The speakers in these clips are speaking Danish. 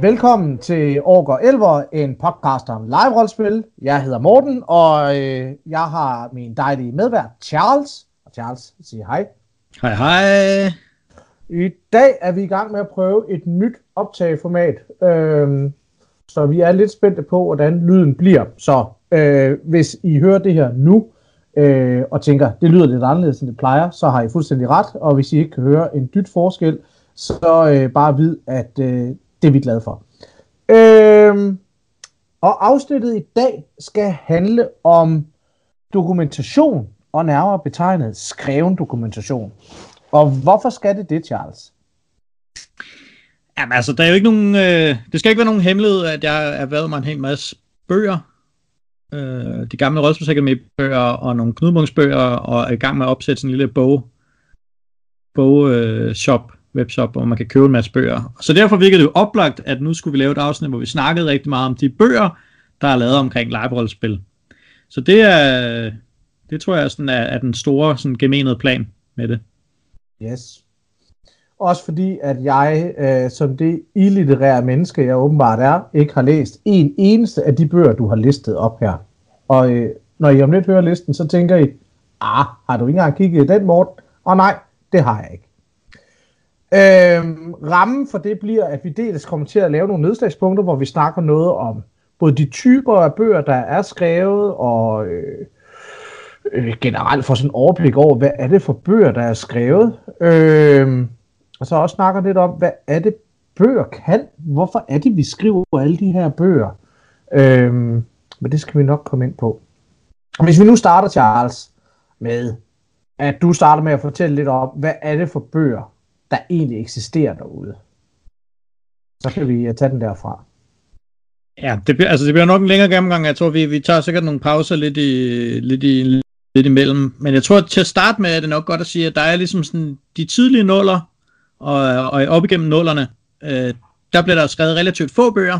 Velkommen til Orker Elver, en podcast om live-rollespil. Jeg hedder Morten, og øh, jeg har min dejlige medvært Charles. Og Charles, siger hej. Hej hej. I dag er vi i gang med at prøve et nyt optageformat. Øh, så vi er lidt spændte på, hvordan lyden bliver. Så øh, hvis I hører det her nu, øh, og tænker, det lyder lidt anderledes, end det plejer, så har I fuldstændig ret. Og hvis I ikke kan høre en dyt forskel, så øh, bare vid, at øh, det er vi glade for. Øhm, og afsnittet i dag skal handle om dokumentation, og nærmere betegnet skreven dokumentation. Og hvorfor skal det det, Charles? Jamen altså, der er jo ikke nogen, øh, det skal ikke være nogen hemmelighed, at jeg har været mig en hel masse bøger. Øh, de gamle med bøger og nogle knudmunksbøger, og er i gang med at opsætte sådan en lille bog, bog øh, shop, webshop, hvor man kan købe en masse bøger. Så derfor virkede det jo oplagt, at nu skulle vi lave et afsnit, hvor vi snakkede rigtig meget om de bøger, der er lavet omkring live-rollespil. Så det er, det tror jeg sådan er, er den store sådan gemenede plan med det. Yes. Også fordi, at jeg, øh, som det illitterære menneske, jeg åbenbart er, ikke har læst en eneste af de bøger, du har listet op her. Og øh, når I om lidt hører listen, så tænker I, ah, har du ikke engang kigget i den, Morten? Og nej, det har jeg ikke. Øhm, rammen for det bliver, at vi dels kommer til at lave nogle nedslagspunkter, hvor vi snakker noget om både de typer af bøger, der er skrevet, og øh, øh, generelt får sådan en overblik over, hvad er det for bøger, der er skrevet. Øh, og så også snakker lidt om, hvad er det bøger kan? Hvorfor er det, vi skriver alle de her bøger? Øh, men det skal vi nok komme ind på. Hvis vi nu starter, Charles, med at du starter med at fortælle lidt om, hvad er det for bøger, der egentlig eksisterer derude. Så kan vi øh, tage den derfra. Ja, det altså det bliver nok en længere gennemgang. Jeg tror, vi, vi tager sikkert nogle pauser lidt, i, lidt, i, lidt imellem. Men jeg tror, til at starte med er det nok godt at sige, at der er ligesom sådan de tidlige nuller, og, og op igennem nullerne, øh, der bliver der skrevet relativt få bøger.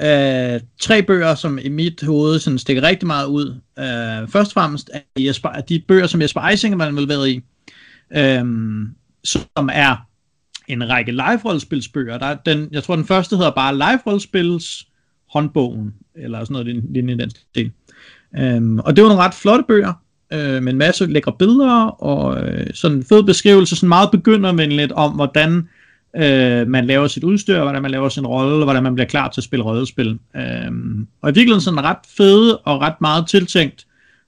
Øh, tre bøger, som i mit hoved sådan stikker rigtig meget ud. Øh, først og fremmest er Jesper, de bøger, som Jesper Eisinger var involveret i. Øh, som er en række live-rollespilsbøger. Der er den, jeg tror, den første hedder bare live-rollespils håndbogen, eller sådan noget lignende i den stil. Øhm, og det var nogle ret flotte bøger, øh, med en masse lækre billeder, og øh, sådan en fed beskrivelse, sådan meget begyndervenligt om, hvordan øh, man laver sit udstyr, hvordan man laver sin rolle, hvordan man bliver klar til at spille rollespil. Um, og i virkeligheden sådan ret fede og ret meget tiltænkt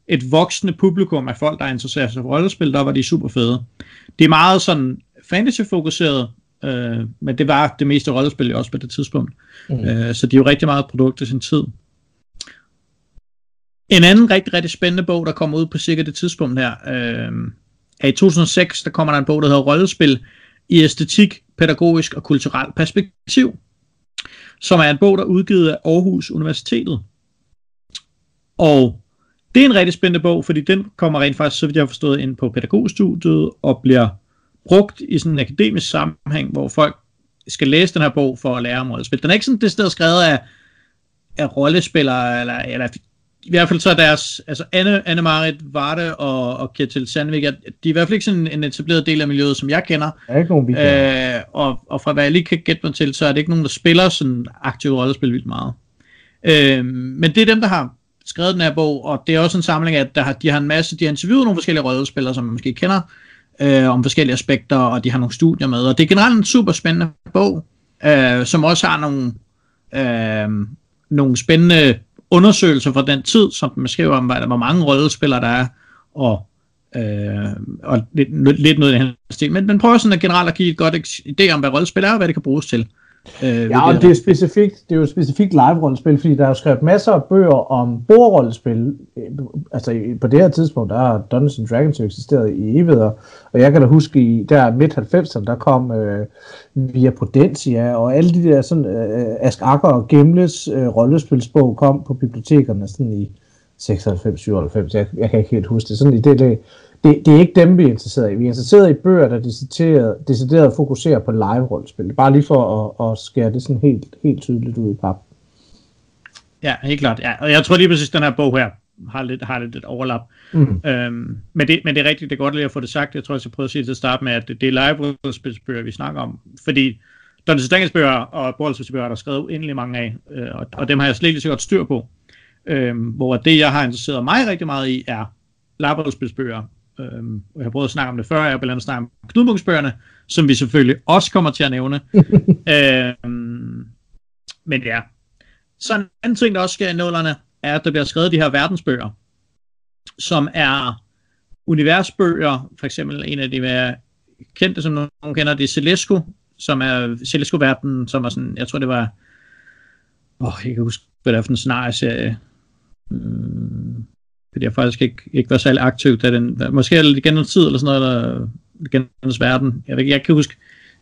et voksende publikum af folk, der er interesseret sig for rollespil, der var de super fede. Det er meget sådan fantasy-fokuseret, øh, men det var det meste rollespil også på det tidspunkt. Mm. Øh, så de er jo rigtig meget produkt af sin tid. En anden rigtig, rigtig spændende bog, der kommer ud på cirka det tidspunkt her, øh, er i 2006, der kommer der en bog, der hedder Rollespil i æstetik, pædagogisk og kulturel perspektiv, som er en bog, der er udgivet af Aarhus Universitetet. Og det er en rigtig spændende bog, fordi den kommer rent faktisk, så vidt jeg har forstået, ind på pædagogstudiet og bliver brugt i sådan en akademisk sammenhæng, hvor folk skal læse den her bog for at lære om rollespil. Den er ikke sådan det sted skrevet af, af rollespillere, eller, eller i hvert fald så er deres, altså Anne, Anne Marit Varde og, og Kjetil Sandvik, de er i hvert fald ikke sådan en etableret del af miljøet, som jeg kender. Der er ikke nogen, vi øh, og, og fra hvad jeg lige kan gætte mig til, så er det ikke nogen, der spiller sådan aktivt rollespil vildt meget. Øh, men det er dem, der har skrevet den her bog, og det er også en samling at der har, de har en masse, de har interviewet nogle forskellige rollespillere, som man måske kender, øh, om forskellige aspekter, og de har nogle studier med, og det er generelt en super spændende bog, øh, som også har nogle, øh, nogle spændende undersøgelser fra den tid, som man skriver om, hvor mange rollespillere der er, og, øh, og lidt, lidt noget i den stil. Men man prøver sådan at generelt at give et godt idé om, hvad rollespil er, og hvad det kan bruges til. Øh, ja, og det. er, specifikt, det er jo specifikt live-rollespil, fordi der er jo skrevet masser af bøger om bordrollespil. Altså på det her tidspunkt, der har Dungeons and Dragons eksisteret i evigheder, og jeg kan da huske, i der midt-90'erne, der kom øh, via Prudentia, og alle de der sådan, øh, Ask Akker og Gemles øh, rollespilsbog kom på bibliotekerne sådan i 96-97, jeg, jeg kan ikke helt huske det, sådan i det, det det, det er ikke dem, vi er interesseret i. Vi er interesseret i bøger, der decideret, decideret fokuserer på live-rollespil. Bare lige for at, at skære det sådan helt, helt tydeligt ud i pap. Ja, helt klart. Ja. Og jeg tror lige præcis, at den her bog her har lidt, har lidt et overlap. Mm. Øhm, men, det, men det er rigtigt, det er godt lige at få det sagt. Jeg tror, jeg skal prøve at sige til at starte med, at det, det er live-rollespilsbøger, vi snakker om. Fordi Dungeons Dragons bøger og bøger, der er skrevet endelig mange af, øh, og, og dem har jeg slet ikke så godt styr på. Øh, hvor det, jeg har interesseret mig rigtig meget i, er labrespilsbøger. Øh, og jeg har prøvet at snakke om det før, jeg har blandt andet snakket om Knudbunksbøgerne, som vi selvfølgelig også kommer til at nævne. øh, men ja, så en anden ting, der også sker i nålerne, er, at der bliver skrevet de her verdensbøger, som er universbøger, for eksempel en af de mere kendte, som nogen kender, det er Celesco, som er Celesco-verden, som er sådan, jeg tror det var, åh, oh, jeg kan huske, hvad det er for en scenarieserie, mm, fordi jeg faktisk ikke, ikke var særlig aktiv, da den, måske er det gennem tid, eller sådan noget, eller gennem verden, jeg, jeg kan huske,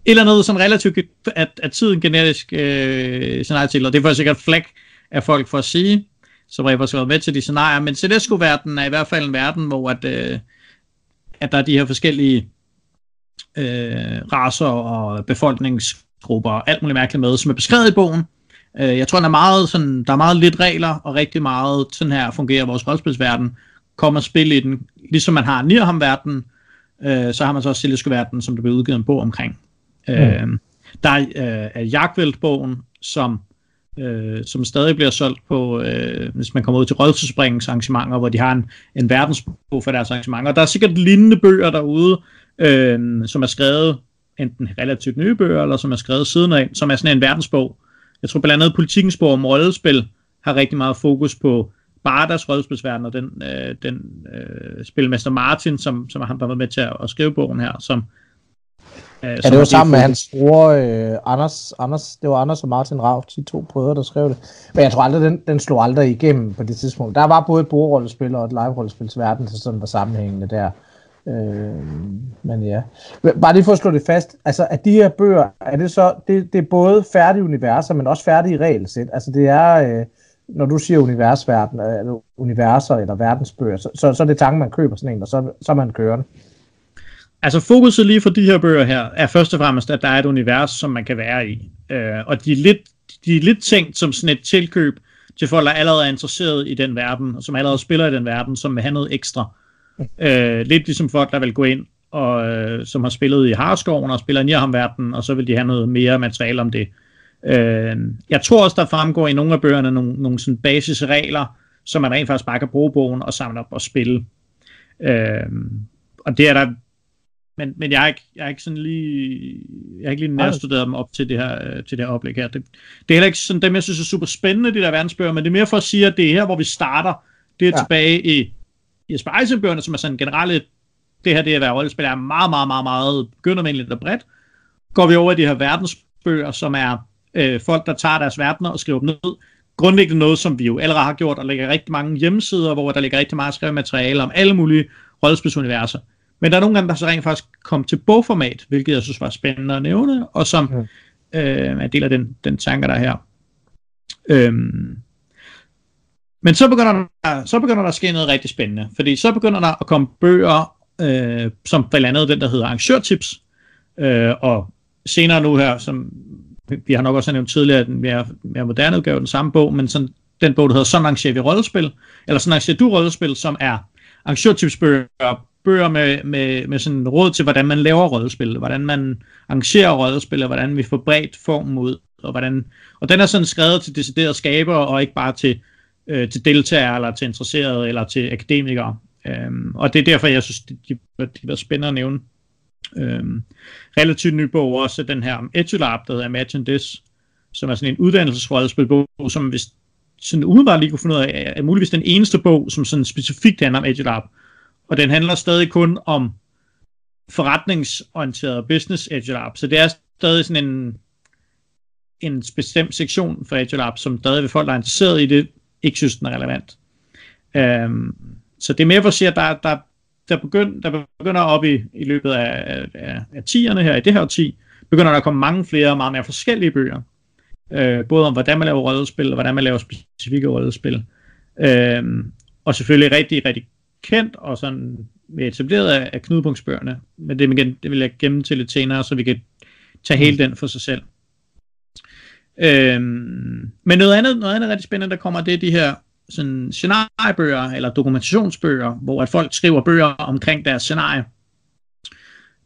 et eller andet sådan relativt, at, at tiden genetisk øh, scenarie og det faktisk sikkert flæk af folk for at sige, som har været med til de scenarier, men Celesco-verdenen er i hvert fald en verden, hvor at, øh, at der er de her forskellige øh, raser og befolkningsgrupper og alt muligt mærkeligt med, som er beskrevet i bogen. Øh, jeg tror, der er, meget, sådan, der er meget lidt regler, og rigtig meget sådan her fungerer vores rollespilsverden. Kommer spil i den, ligesom man har Nirham-verdenen, øh, så har man så også Celesco-verdenen, som der bliver udgivet en bog omkring. Mm. Øh, der er, øh, er Jagtvælt-bogen, som øh, som stadig bliver solgt på, øh, hvis man kommer ud til Rødselspringens hvor de har en, en verdensbog for deres arrangementer. Og der er sikkert lignende bøger derude, øh, som er skrevet enten relativt nye bøger, eller som er skrevet siden af, som er sådan en verdensbog. Jeg tror blandt andet politikens bog om rollespil har rigtig meget fokus på Bardas rollespilsverden, og den, øh, den øh, spilmester Martin, som, som har været med til at, at skrive bogen her, som, Øh, ja, det var sammen med hans bror, øh, Anders, Anders, det var Anders og Martin Rav, de to brødre, der skrev det. Men jeg tror aldrig, den, den slog aldrig igennem på det tidspunkt. Der var både et bordrollespil og et live-rollespilsverden, så sådan var sammenhængende der. Øh, men ja. Bare lige for at slå det fast, altså at de her bøger, er det så, det, det er både færdige universer, men også færdige regelsæt. Altså det er, øh, når du siger universverden, eller universer eller verdensbøger, så, så, så er det tanken, man køber sådan en, og så, så er man kørende. Altså fokuset lige for de her bøger her, er først og fremmest, at der er et univers, som man kan være i. Øh, og de er, lidt, de er lidt tænkt som sådan et tilkøb til folk, der allerede er interesseret i den verden, og som allerede spiller i den verden, som vil have noget ekstra. Øh, lidt ligesom folk, der vil gå ind, og øh, som har spillet i Harskoven og spiller i Nierham-verden, og så vil de have noget mere materiale om det. Øh, jeg tror også, der fremgår i nogle af bøgerne nogle, nogle sådan basisregler, som man rent faktisk bare kan bruge bogen og samle op og spille. Øh, og det er der men, men jeg, er ikke, jeg er ikke sådan lige, jeg har ikke lige nærstuderet dem op til det her, øh, til det her oplæg her. Det, det er heller ikke sådan dem, jeg synes er super spændende, de der verdensbøger, men det er mere for at sige, at det er her, hvor vi starter. Det er ja. tilbage i, Jesper som er sådan generelt, det her det at være rollespil, er meget, meget, meget, meget begyndervenligt og bredt. Går vi over i de her verdensbøger, som er øh, folk, der tager deres verdener og skriver dem ned. Grundlæggende noget, som vi jo allerede har gjort, og lægger rigtig mange hjemmesider, hvor der ligger rigtig meget skrevet materiale om alle mulige rollespilsuniverser. Men der er nogle gange, der så rent faktisk kom til bogformat, hvilket jeg synes var spændende at nævne, og som mm. øh, er del af den, den tanke, der er her. Øhm, men så begynder, der, så begynder der at ske noget rigtig spændende, fordi så begynder der at komme bøger, øh, som blandt andet den, der hedder Arrangørtips, øh, og senere nu her, som vi har nok også nævnt tidligere, den mere, mere moderne udgave, den samme bog, men sådan, den bog, der hedder Sådan arrangerer vi rollespil, eller Sådan arrangerer du rollespil, som er arrangørtipsbøger bøger med, med, med sådan råd til, hvordan man laver rollespil, hvordan man arrangerer rollespil, og hvordan vi får bredt form ud, og, hvordan, og den er sådan skrevet til deciderede skaber, og ikke bare til, øh, til deltagere, eller til interesserede, eller til akademikere. Øhm, og det er derfor, jeg synes, det, de, de var spændende at nævne. Øhm, relativt ny bog også den her om Edulab, der hedder Imagine This, som er sådan en uddannelsesrådspilbog, som hvis sådan umiddelbart lige kunne finde ud af, er muligvis den eneste bog, som sådan specifikt handler om Edulab og den handler stadig kun om forretningsorienteret business Lab. Så det er stadig sådan en, en bestemt sektion for Lab, som stadig vil folk, der er interesseret i det, ikke synes, den er relevant. Um, så det er mere for at sige, at der, der, der, begynd, der begynder op i, i løbet af, af, af tierne her, i det her 10, begynder der at komme mange flere, meget mere forskellige bøger. Uh, både om, hvordan man laver rollespil, og hvordan man laver specifikke rollespil. Uh, og selvfølgelig rigtig, rigtig kendt og sådan med etableret af, af knudepunktsbøgerne. Men det, igen, det vil jeg gemme til lidt senere, så vi kan tage hele den for sig selv. Øhm, men noget andet, noget andet rigtig spændende, der kommer, det er de her sådan scenariebøger, eller dokumentationsbøger, hvor at folk skriver bøger omkring deres scenarie.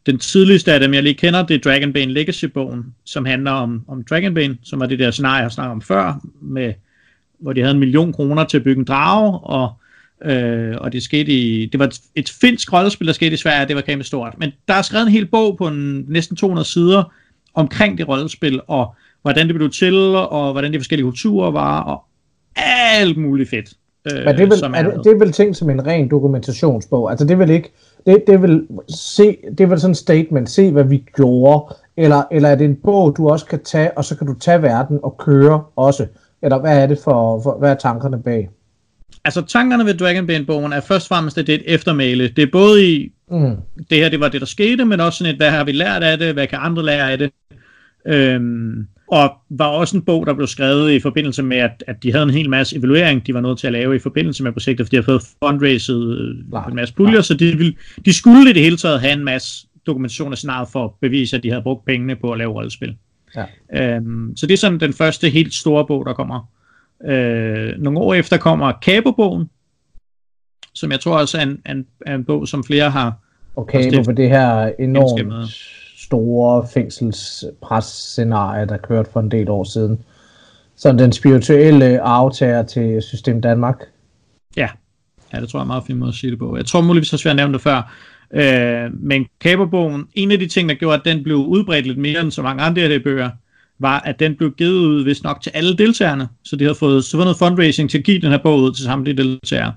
den tidligste af dem, jeg lige kender, det er Dragonbane Legacy-bogen, som handler om, om Dragonbane, som var det der scenarie, jeg snakkede om før, med, hvor de havde en million kroner til at bygge en drage, og, øh, og det skete i, det var et, et finsk rollespil, der skete i Sverige, det var kæmpe stort. Men der er skrevet en hel bog på en, næsten 200 sider omkring det rollespil, og hvordan det blev til, og hvordan de forskellige kulturer var, og alt muligt fedt. Øh, Men det er, vel, er, er det, er vel ting som en ren dokumentationsbog. Altså det er vel ikke, det, det er vel se, det er vel sådan en statement, se hvad vi gjorde, eller, eller er det en bog, du også kan tage, og så kan du tage verden og køre også? Eller hvad er det for, for hvad er tankerne bag? Altså tankerne ved Dragonbane-bogen er først og fremmest, at det er et eftermæle. Det er både i, mm. det her det var det, der skete, men også sådan et, hvad har vi lært af det, hvad kan andre lære af det? Øhm, og var også en bog, der blev skrevet i forbindelse med, at, at de havde en hel masse evaluering, de var nødt til at lave i forbindelse med projektet, fordi de havde fået fundraiset øh, en masse puljer, så de, ville, de skulle i det hele taget have en masse dokumentation af scenariet for at bevise, at de havde brugt pengene på at lave rollespil. Ja. Øhm, så det er sådan den første helt store bog, der kommer. Øh, nogle år efter kommer Cabo-bogen, som jeg tror også er en, en, en bog, som flere har... Og Cabo på det her enormt store fængselspresscenarie, der kørte for en del år siden. Så den spirituelle aftager til System Danmark. Ja, ja det tror jeg er meget fint måde at sige det på. Jeg tror muligvis også, vi har nævnt det før. Øh, men Kaberbogen, en af de ting, der gjorde, at den blev udbredt lidt mere end så mange andre af de bøger, var, at den blev givet ud, hvis nok, til alle deltagerne. Så de havde fået så noget fundraising til at give den her bog ud til samtlige deltagere.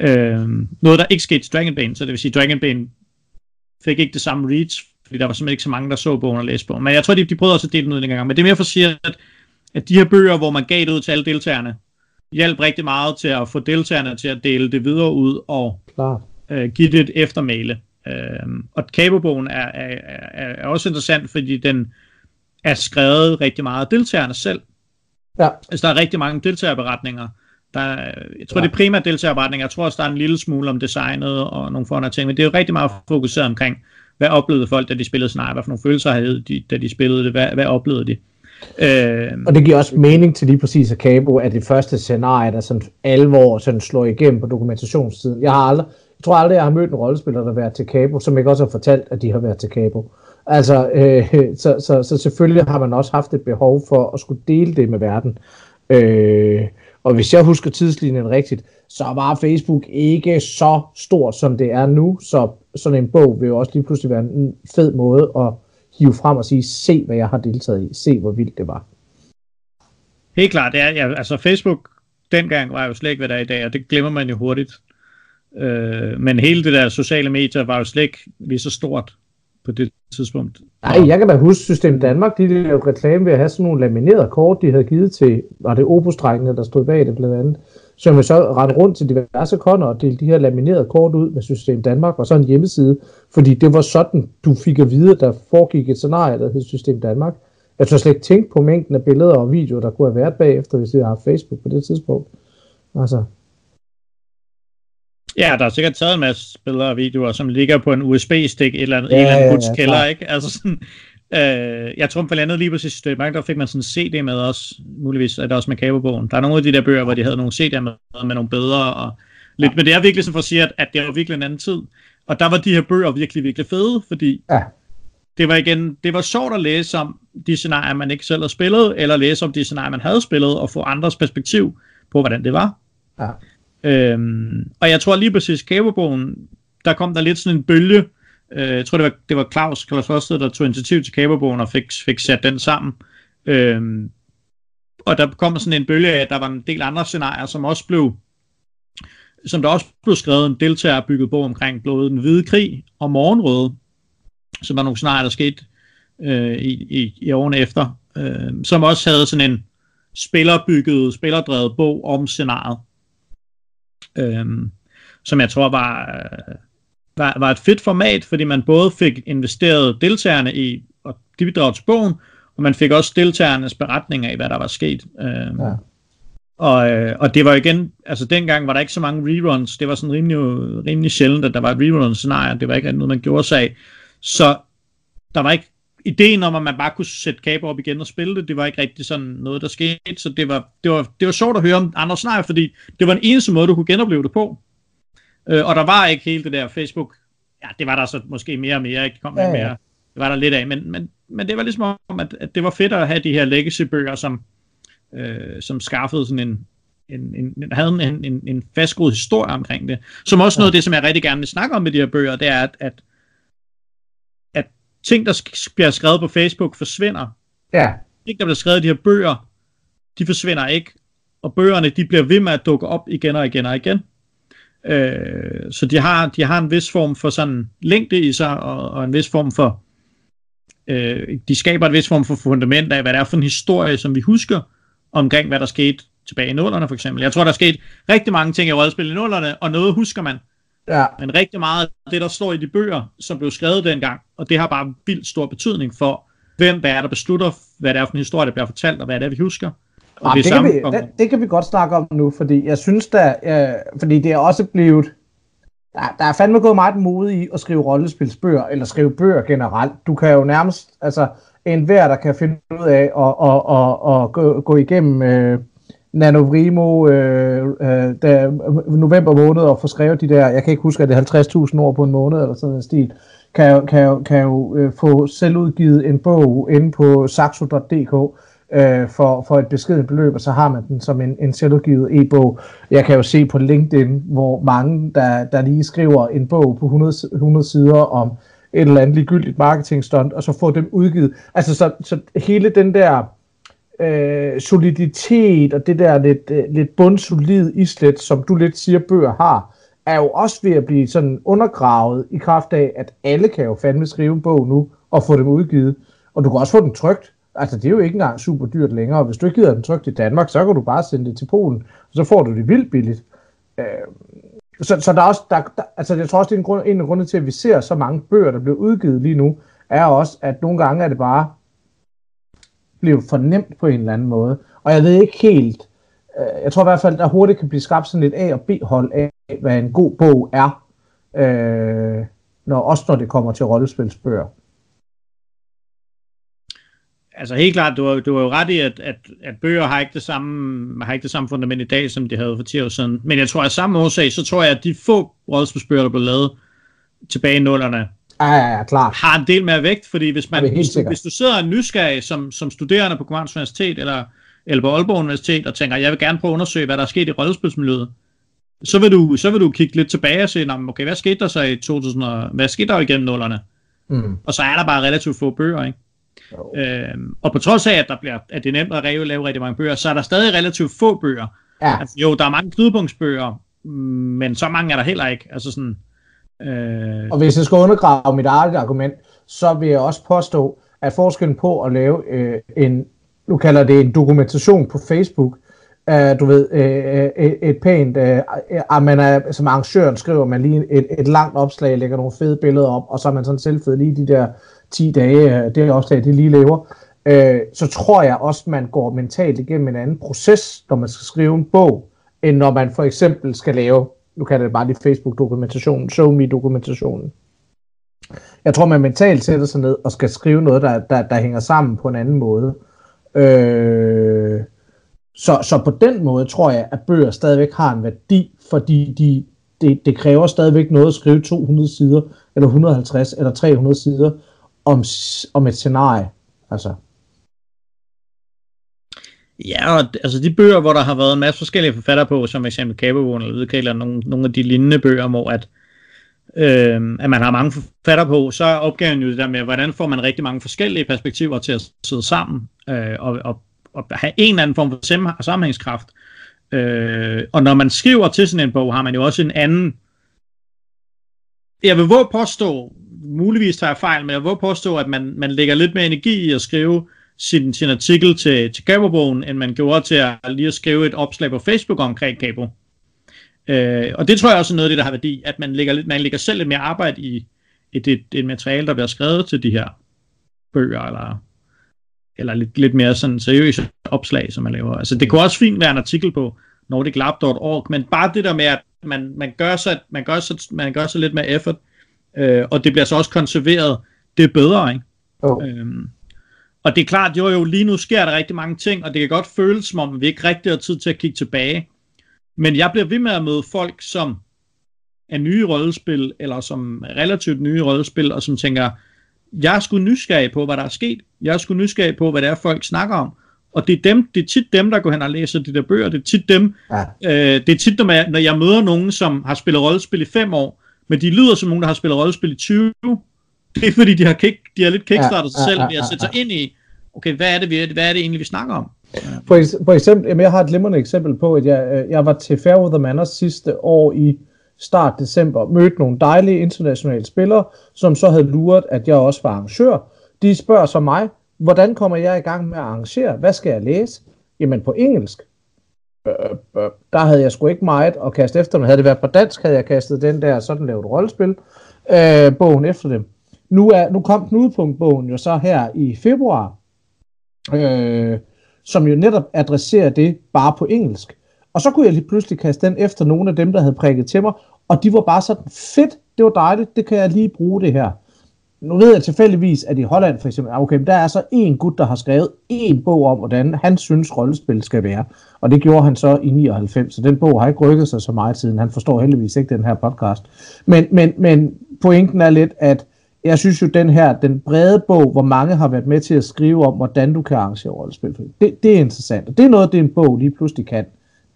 Øh, noget, der ikke skete til Dragonbane, så det vil sige, Dragonbane fik ikke det samme reach, fordi der var simpelthen ikke så mange, der så bogen og læste bogen. Men jeg tror, de, de prøvede også at dele den ud en gang. Men det er mere for at sige, at, at de her bøger, hvor man gav det ud til alle deltagerne, hjalp rigtig meget til at få deltagerne til at dele det videre ud og Klar. Øh, give det et eftermæle. Øh, og Kabobogen er, er, er, er også interessant, fordi den er skrevet rigtig meget af deltagerne selv. Ja. Altså, der er rigtig mange deltagerberetninger. Der er, jeg tror, ja. det er primært deltagerberetninger. Jeg tror også, der er en lille smule om designet og nogle forandrede ting, men det er jo rigtig meget fokuseret omkring, hvad oplevede folk, da de spillede Sniper? Hvad for nogle følelser havde de, da de spillede det? Hvad, hvad oplevede de? Øh, og det giver også mening til lige præcis at Cabo, at det første scenarie, der sådan alvor sådan slår igennem på dokumentationstiden. Jeg har aldrig, jeg tror aldrig, jeg har mødt en rollespiller, der har været til Cabo, som ikke også har fortalt, at de har været til Cabo. Altså, øh, så, så, så selvfølgelig har man også haft et behov for at skulle dele det med verden. Øh, og hvis jeg husker tidslinjen rigtigt, så var Facebook ikke så stor, som det er nu, så sådan en bog vil jo også lige pludselig være en fed måde at hive frem og sige, se hvad jeg har deltaget i, se hvor vildt det var. Helt klart, det er, ja, altså Facebook dengang var jo slet ikke, hvad der er i dag, og det glemmer man jo hurtigt. Øh, men hele det der sociale medier var jo slet ikke lige så stort på det tidspunkt. Nej, jeg kan da huske System Danmark, de lavede reklame ved at have sådan nogle laminerede kort, de havde givet til, var det opus der stod bag det blandt andet, så man så rette rundt til diverse kunder og dele de her laminerede kort ud med System Danmark og så en hjemmeside, fordi det var sådan, du fik at vide, der foregik et scenarie, der hed System Danmark. Jeg tror slet ikke tænke på mængden af billeder og videoer, der kunne have været bagefter, hvis vi havde haft Facebook på det tidspunkt. Altså, Ja, der er sikkert taget en masse billeder og videoer, som ligger på en USB-stik et eller andet, ja, en eller anden ja, ja, kælder, ikke? Altså sådan, øh, jeg tror blandt andet lige præcis i der fik man sådan en CD med også, muligvis er det også med kabelbogen. Der er nogle af de der bøger, hvor de havde nogle CD'er med, med nogle bedre og lidt, ja. men det er virkelig sådan for at sige, at, at det var virkelig en anden tid. Og der var de her bøger virkelig, virkelig fede, fordi ja. det var igen, det var sjovt at læse om de scenarier, man ikke selv havde spillet, eller læse om de scenarier, man havde spillet, og få andres perspektiv på, hvordan det var. Ja. Øhm, og jeg tror lige præcis, Kaberbogen, der kom der lidt sådan en bølge. Øh, jeg tror, det var, det var Claus, Claus Forsted, der tog initiativ til Kaberbogen og fik, fik sat den sammen. Øhm, og der kom sådan en bølge af, at der var en del andre scenarier, som også blev som der også blev skrevet en deltager bygget bog omkring både den hvide krig og morgenrøde, som var nogle scenarier, der skete øh, i, i, i årene efter, øh, som også havde sådan en spillerbygget, spillerdrevet bog om scenariet øh, som jeg tror var, øh, var, var et fedt format, fordi man både fik investeret deltagerne i, og de bidrag til bogen, og man fik også deltagernes beretninger af, hvad der var sket. Øhm, ja. Og, øh, og det var igen, altså dengang var der ikke så mange reruns, det var sådan rimelig, rimelig sjældent, at der var et rerun-scenarie, det var ikke noget, man gjorde sig af. Så der var ikke ideen om, at man bare kunne sætte kaber op igen og spille det, det var ikke rigtig sådan noget, der skete, så det var, det var, det var sjovt at høre om andre scenarier, fordi det var en eneste måde, du kunne genopleve det på. Øh, og der var ikke hele det der Facebook ja, det var der så måske mere og mere, ikke? Kom ja, ja. mere. Det var der lidt af, men, men, men det var ligesom om, at, at det var fedt at have de her legacy-bøger, som, øh, som skaffede sådan en, en, en, havde en, en, en fastgroet historie omkring det. Som også noget af det, som jeg rigtig gerne vil snakke om med de her bøger, det er, at, at, at ting, der bliver skrevet på Facebook, forsvinder. Ja. Ting, der bliver skrevet i de her bøger, de forsvinder ikke. Og bøgerne, de bliver ved med at dukke op igen og igen og igen. Øh, så de har, de har en vis form for sådan længde i sig, og, og en vis form for, øh, de skaber et vis form for fundament af, hvad det er for en historie, som vi husker omkring, hvad der skete tilbage i nullerne for eksempel. Jeg tror, der er sket rigtig mange ting i rollespil i nullerne, og noget husker man. Ja. Men rigtig meget af det, der står i de bøger, som blev skrevet dengang, og det har bare vildt stor betydning for, hvem hvad er, der beslutter, hvad det er for en historie, der bliver fortalt, og hvad det er, vi husker. Og det, det, kan vi, det, det kan vi godt snakke om nu, fordi jeg synes da, øh, fordi det er også blevet, der, der er fandme gået meget mode i at skrive rollespilsbøger, eller skrive bøger generelt. Du kan jo nærmest, altså en hver, der kan finde ud af at, at, at, at gå, gå igennem øh, Nanovrimo øh, øh, der, november måned og få skrevet de der, jeg kan ikke huske, at det er 50.000 ord på en måned eller sådan en stil, kan, kan, kan jo øh, få selvudgivet en bog inde på saxo.dk øh, for, for et beskedet beløb, og så har man den som en, en selvudgivet e-bog. Jeg kan jo se på LinkedIn, hvor mange, der, der lige skriver en bog på 100, 100 sider om et eller andet ligegyldigt marketingstunt, og så får dem udgivet. Altså, så, så hele den der øh, soliditet og det der lidt, øh, lidt bundsolid islet, som du lidt siger, bøger har, er jo også ved at blive sådan undergravet i kraft af, at alle kan jo fandme skrive en bog nu og få dem udgivet. Og du kan også få den trygt. Altså, det er jo ikke engang super dyrt længere. Hvis du ikke gider den trygt i Danmark, så kan du bare sende det til Polen, og så får du det vildt billigt. Øh, så, så der er også, der, der, altså jeg tror også, det er en, grund, en af grundene til, at vi ser så mange bøger, der bliver udgivet lige nu, er også, at nogle gange er det bare blevet for nemt på en eller anden måde. Og jeg ved ikke helt, øh, jeg tror i hvert fald, der hurtigt kan blive skabt sådan et A- og B-hold af, hvad en god bog er, øh, når, også når det kommer til rollespilsbøger. Altså helt klart, du har, du har jo ret i, at, at, at bøger har ikke, det samme, har ikke det samme fundament i dag, som de havde for 10 år siden. Men jeg tror, at samme årsag, så tror jeg, at de få rollespilsbøger, der blev lavet tilbage i nullerne, Ja, ja, ja, klart. Har en del mere vægt, fordi hvis, man, hvis, du, hvis du sidder nysgerrig som, som studerende på Københavns Universitet eller, eller på Aalborg Universitet og tænker, jeg vil gerne prøve at undersøge, hvad der er sket i rollespilsmiljøet, så vil du, så vil du kigge lidt tilbage og se, okay, hvad skete der så i 2000, og, hvad skete der igennem nullerne? Mm. Og så er der bare relativt få bøger, ikke? Øhm, og på trods af, at, der bliver, at det er nemt at lave, lave rigtig mange bøger, så er der stadig relativt få bøger. Ja. Altså, jo, der er mange knudepunktsbøger, men så mange er der heller ikke. Altså sådan, Øh... Og hvis jeg skal undergrave mit eget argument, så vil jeg også påstå, at forskellen på at lave øh, en, nu kalder det en dokumentation på Facebook, øh, du ved, øh, øh et pænt, øh, at man er, som arrangøren skriver man lige et, et langt opslag, lægger nogle fede billeder op, og så er man sådan selvfed lige de der 10 dage, øh, det opslag, det lige laver, øh, så tror jeg også, man går mentalt igennem en anden proces, når man skal skrive en bog, end når man for eksempel skal lave nu kalder det bare lige Facebook-dokumentationen, show me-dokumentationen. Jeg tror, man mentalt sætter sig ned og skal skrive noget, der, der, der hænger sammen på en anden måde. Øh, så, så på den måde tror jeg, at bøger stadigvæk har en værdi, fordi de, det, det kræver stadigvæk noget at skrive 200 sider, eller 150 eller 300 sider om, om et scenarie. Altså, Ja, og altså de bøger, hvor der har været en masse forskellige forfattere på, som eksempel Kabelvågen eller Hvidkæl, eller nogle, nogle af de lignende bøger, hvor at, øh, at man har mange forfattere på, så er opgaven jo det der med, hvordan får man rigtig mange forskellige perspektiver til at sidde sammen, øh, og, og, og have en eller anden form for sammenhængskraft. Øh, og når man skriver til sådan en bog, har man jo også en anden jeg vil våge påstå, muligvis tager jeg fejl, men jeg vil påstå, at man, man lægger lidt mere energi i at skrive sin, sin artikel til, til Gabobogen, end man gjorde til at lige at skrive et opslag på Facebook omkring Gabo. Øh, og det tror jeg også er noget af det, der har værdi, at man lægger, lidt, man lægger selv lidt mere arbejde i et, et, et materiale, der bliver skrevet til de her bøger, eller, eller lidt, lidt mere sådan seriøse opslag, som man laver. Altså det kunne også fint være en artikel på nordiclab.org, men bare det der med, at man, man, gør, så, man, gør, så, man gør så lidt mere effort, øh, og det bliver så også konserveret, det er bedre, ikke? Oh. Øhm, og det er klart, jo jo, lige nu sker der rigtig mange ting, og det kan godt føles som om, vi ikke rigtig har tid til at kigge tilbage. Men jeg bliver ved med at møde folk, som af nye rollespil, eller som relativt nye rollespil, og som tænker, jeg er sgu nysgerrig på, hvad der er sket. Jeg er sgu nysgerrig på, hvad det er, folk snakker om. Og det er, dem, det er tit dem, der går hen og læser de der bøger. Det er tit dem, ja. øh, det er tit, når jeg, når jeg møder nogen, som har spillet rollespil i fem år, men de lyder som nogen, der har spillet rollespil i 20. Det er fordi, de har, kick, de har lidt kickstartet sig selv, ja, ja, ja, ja. at sætte sig ind i, okay, hvad er det, vi, hvad er det egentlig, vi snakker om? For, for eksempel, jamen jeg har et glimrende eksempel på, at jeg, øh, jeg var til Fairweather Manors sidste år i start december, mødte nogle dejlige internationale spillere, som så havde luret, at jeg også var arrangør. De spørger så mig, hvordan kommer jeg i gang med at arrangere? Hvad skal jeg læse? Jamen på engelsk. Øh, der havde jeg sgu ikke meget at kaste efter. dem. havde det været på dansk, havde jeg kastet den der sådan lavet rollespil øh, bogen efter dem. Nu, er, nu kom Knudepunktbogen jo så her i februar, øh, som jo netop adresserer det bare på engelsk. Og så kunne jeg lige pludselig kaste den efter nogle af dem, der havde prikket til mig, og de var bare sådan, fedt, det var dejligt, det kan jeg lige bruge det her. Nu ved jeg tilfældigvis, at i Holland for eksempel, okay, der er så en gut, der har skrevet en bog om, hvordan han synes, rollespil skal være. Og det gjorde han så i 99, så den bog har ikke rykket sig så meget siden. Han forstår heldigvis ikke den her podcast. Men, men, men pointen er lidt, at jeg synes jo, den her, den brede bog, hvor mange har været med til at skrive om, hvordan du kan arrangere rollespil, det, det er interessant. Og det er noget, det en bog lige pludselig kan.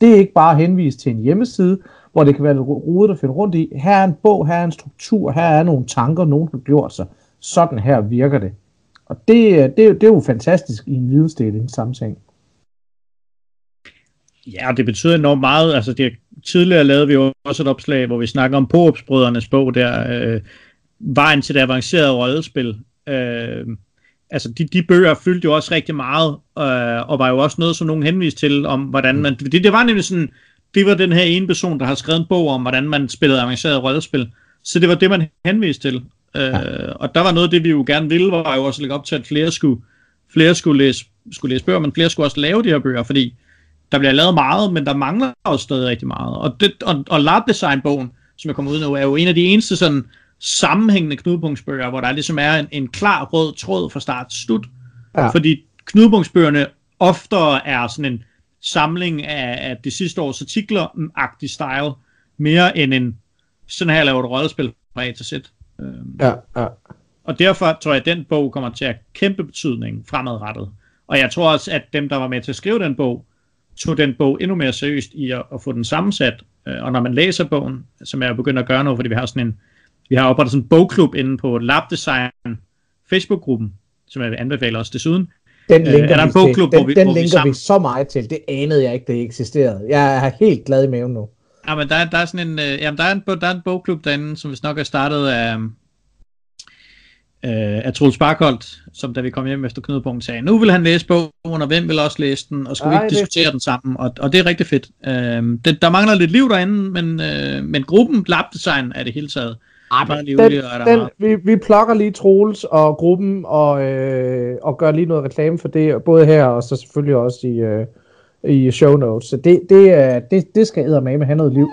Det er ikke bare henvist til en hjemmeside, hvor det kan være rodet at finde rundt i. Her er en bog, her er en struktur, her er nogle tanker, nogen har gjort sig. Sådan her virker det. Og det, øh, det, det er jo fantastisk i en vidensdeling sammenhæng. Ja, det betyder enormt meget. Altså, det, tidligere lavede vi jo også et opslag, hvor vi snakker om Påopsbrødrenes bog der, øh, Vejen til det avancerede rollespil. Øh, altså, de, de bøger fyldte jo også rigtig meget, øh, og var jo også noget, som nogen henviste til, om hvordan man... Det, det var nemlig sådan, det var den her ene person, der har skrevet en bog om, hvordan man spillede avanceret rollespil. Så det var det, man henviste til. Øh, ja. Og der var noget af det, vi jo gerne ville, var jo også at lægge op til, at flere skulle, flere skulle, læse, skulle læse bøger, men flere skulle også lave de her bøger, fordi der bliver lavet meget, men der mangler også stadig rigtig meget. Og, det, og, og Lab Design-bogen, som jeg kommer ud nu, er jo en af de eneste sådan sammenhængende knudepunktsbøger, hvor der ligesom er en, en klar rød tråd fra start til slut. Ja. Fordi knudepunktsbøgerne oftere er sådan en samling af, af de sidste års artikler-agtig style, mere end en sådan her lavet rollespil fra A til Z. Øhm, ja, ja. Og derfor tror jeg, at den bog kommer til at kæmpe betydning fremadrettet. Og jeg tror også, at dem, der var med til at skrive den bog, tog den bog endnu mere seriøst i at, at få den sammensat. Øh, og når man læser bogen, som jeg er begyndt at gøre nu, fordi vi har sådan en, vi har oprettet sådan en bogklub inde på Lab Design Facebook-gruppen, som jeg anbefaler os desuden. Den øh, linker, øh, er der en bogklub, til. Den, hvor vi, den hvor linker vi, sammen... vi så meget til. Det anede jeg ikke, det eksisterede. Jeg er helt glad i maven nu. Ja, men der, der er sådan en, øh, jamen, der er en, der er en bogklub derinde, som vi nok er startet af, øh, af Troels Barkolt, som da vi kom hjem efter Knudepunkt sagde, nu vil han læse bogen, og hvem vil også læse den, og skulle Ej, vi ikke diskutere fedt. den sammen, og, og det er rigtig fedt. Øh, det, der mangler lidt liv derinde, men, øh, men gruppen Lab Design er det hele taget. Ej, meget livlig, den, den, vi, vi plukker lige Troels og gruppen, og, øh, og gør lige noget reklame for det, både her, og så selvfølgelig også i, øh, i show notes. Så det, det, det, det skal med med have noget liv.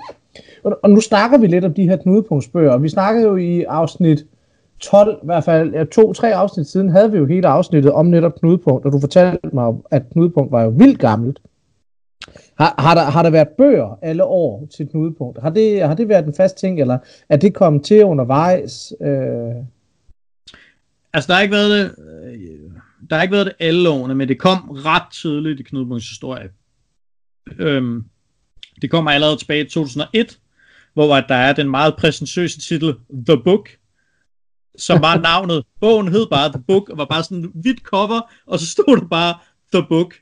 Og, og nu snakker vi lidt om de her knudepunktsbøger, vi snakkede jo i afsnit 12, i hvert fald ja, to-tre afsnit siden, havde vi jo hele afsnittet om netop knudepunkt, og du fortalte mig, at knudepunkt var jo vildt gammelt. Har, har, der, har der været bøger alle år til knudepunkt? Har det, har det været en fast ting, eller er det kommet til undervejs? Øh... Altså, der har ikke været det, øh, der har ikke været det alle årene, men det kom ret tidligt i knudepunkts historie. Øhm, det kommer allerede tilbage i 2001, hvor der er den meget præsentøse titel The Book, som var navnet. Bogen hed bare The Book, og var bare sådan en hvidt cover, og så stod der bare The Book.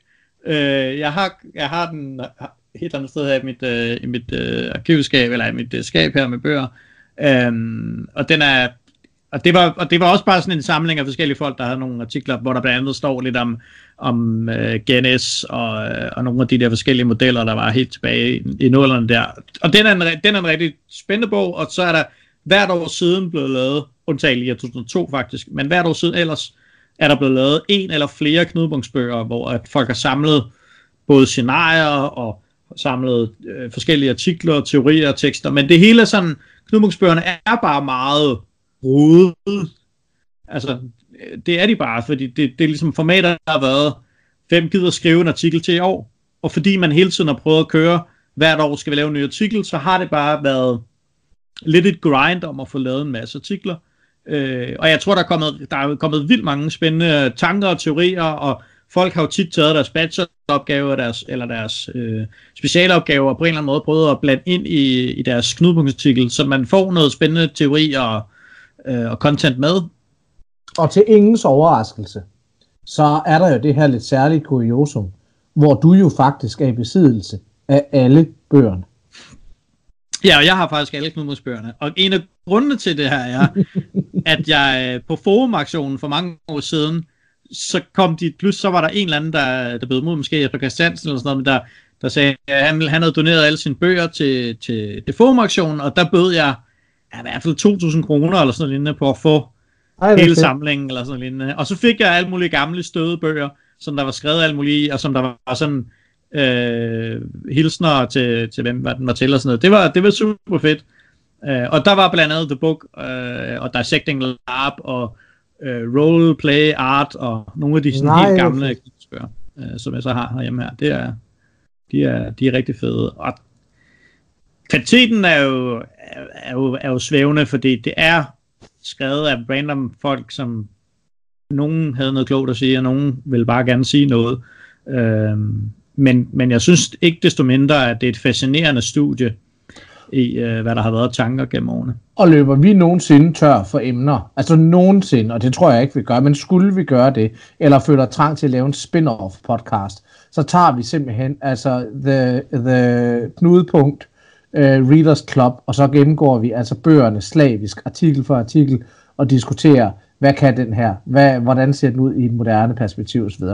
Øh, jeg, har, jeg har den øh, helt andet sted her i mit, øh, i mit øh, arkivskab, eller i mit øh, skab her med bøger. Øhm, og den er og det, var, og det var også bare sådan en samling af forskellige folk, der havde nogle artikler, hvor der blandt andet står lidt om, om øh, GNS og, øh, og nogle af de der forskellige modeller, der var helt tilbage i, i nullerne der. Og den er, en, den er en rigtig spændende bog, og så er der hvert år siden blevet lavet, undtagen i 2002 faktisk, men hvert år siden ellers er der blevet lavet en eller flere knudepunktsbøger, hvor at folk har samlet både scenarier og samlet øh, forskellige artikler, teorier og tekster, men det hele er sådan, knudepunktsbøgerne er bare meget rodet. Altså, øh, det er de bare, fordi det, det er ligesom formatet, der har været, hvem gider skrive en artikel til i år? Og fordi man hele tiden har prøvet at køre, hvert år skal vi lave en ny artikel, så har det bare været lidt et grind om at få lavet en masse artikler. Øh, og jeg tror, der er, kommet, der er kommet vildt mange spændende tanker og teorier, og folk har jo tit taget deres bacheloropgave deres, eller deres øh, specialopgave og på en eller anden måde prøvet at blande ind i, i deres knudepunktsartikel, så man får noget spændende teori og, øh, og content med. Og til ingens overraskelse, så er der jo det her lidt særlige kuriosum, hvor du jo faktisk er i besiddelse af alle bøgerne. Ja, og jeg har faktisk alle knudepunktsbøgerne. Og en af grundene til det her er, at jeg øh, på forumaktionen for mange år siden så kom de, plus så var der en eller anden, der, der bød mod, måske Jesper Christiansen eller sådan noget, men der, der sagde, at han, han havde doneret alle sine bøger til, til Deforum-aktionen, og der bød jeg ja, i hvert fald 2.000 kroner eller sådan noget på at få Ej, hele fedt. samlingen eller sådan noget. Og så fik jeg alle mulige gamle støde bøger, som der var skrevet alt muligt og som der var sådan øh, hilsner til, til hvem hvad den var til og sådan noget. Det var, det var super fedt. Uh, og der var blandt andet The Book, uh, og Dissecting Lab, og uh, roleplay art og nogle af de sådan Nej, helt gamle bøger, uh, som jeg så har herhjemme her. Det er, de, er, de er rigtig fede. Og kvaliteten er jo, er, jo, er jo svævende, fordi det er skrevet af random folk, som nogen havde noget klogt at sige, og nogen vil bare gerne sige noget. Uh, men, men jeg synes ikke desto mindre, at det er et fascinerende studie, i, øh, hvad der har været tanker gennem årene. Og løber vi nogensinde tør for emner? Altså nogensinde, og det tror jeg ikke, vi gør, men skulle vi gøre det, eller føler trang til at lave en spin-off podcast, så tager vi simpelthen altså the, the knudepunkt uh, Readers Club, og så gennemgår vi altså bøgerne slavisk, artikel for artikel, og diskuterer, hvad kan den her, hvad, hvordan ser den ud i et moderne perspektiv osv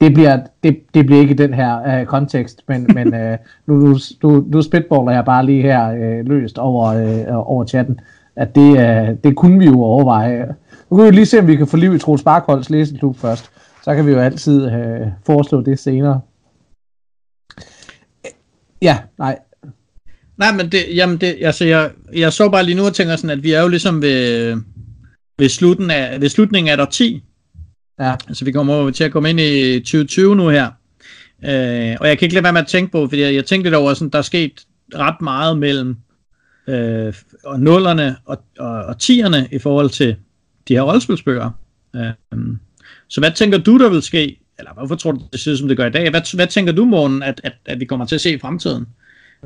det bliver, det, det bliver ikke den her uh, kontekst, men, men uh, nu, nu, nu spitballer jeg bare lige her uh, løst over, uh, over chatten, at det, uh, det kunne vi jo overveje. Nu kan vi lige se, om vi kan få liv i Troels Sparkholds læseklub først. Så kan vi jo altid uh, foreslå det senere. Ja, nej. Nej, men det, jamen det, altså jeg, jeg så bare lige nu og tænker sådan, at vi er jo ligesom ved, ved, slutten af, ved slutningen af et 10, Ja. Altså vi kommer til at komme ind i 2020 nu her. Øh, og jeg kan ikke lade være med at tænke på, fordi jeg, jeg tænkte lidt over, sådan, der er sket ret meget mellem øh, og nullerne og, og, og tierne i forhold til de her rollespilsbøger. Øh, så hvad tænker du, der vil ske? Eller hvorfor tror du, det ser som det gør i dag? Hvad, hvad tænker du, morgen, at, at, at vi kommer til at se i fremtiden?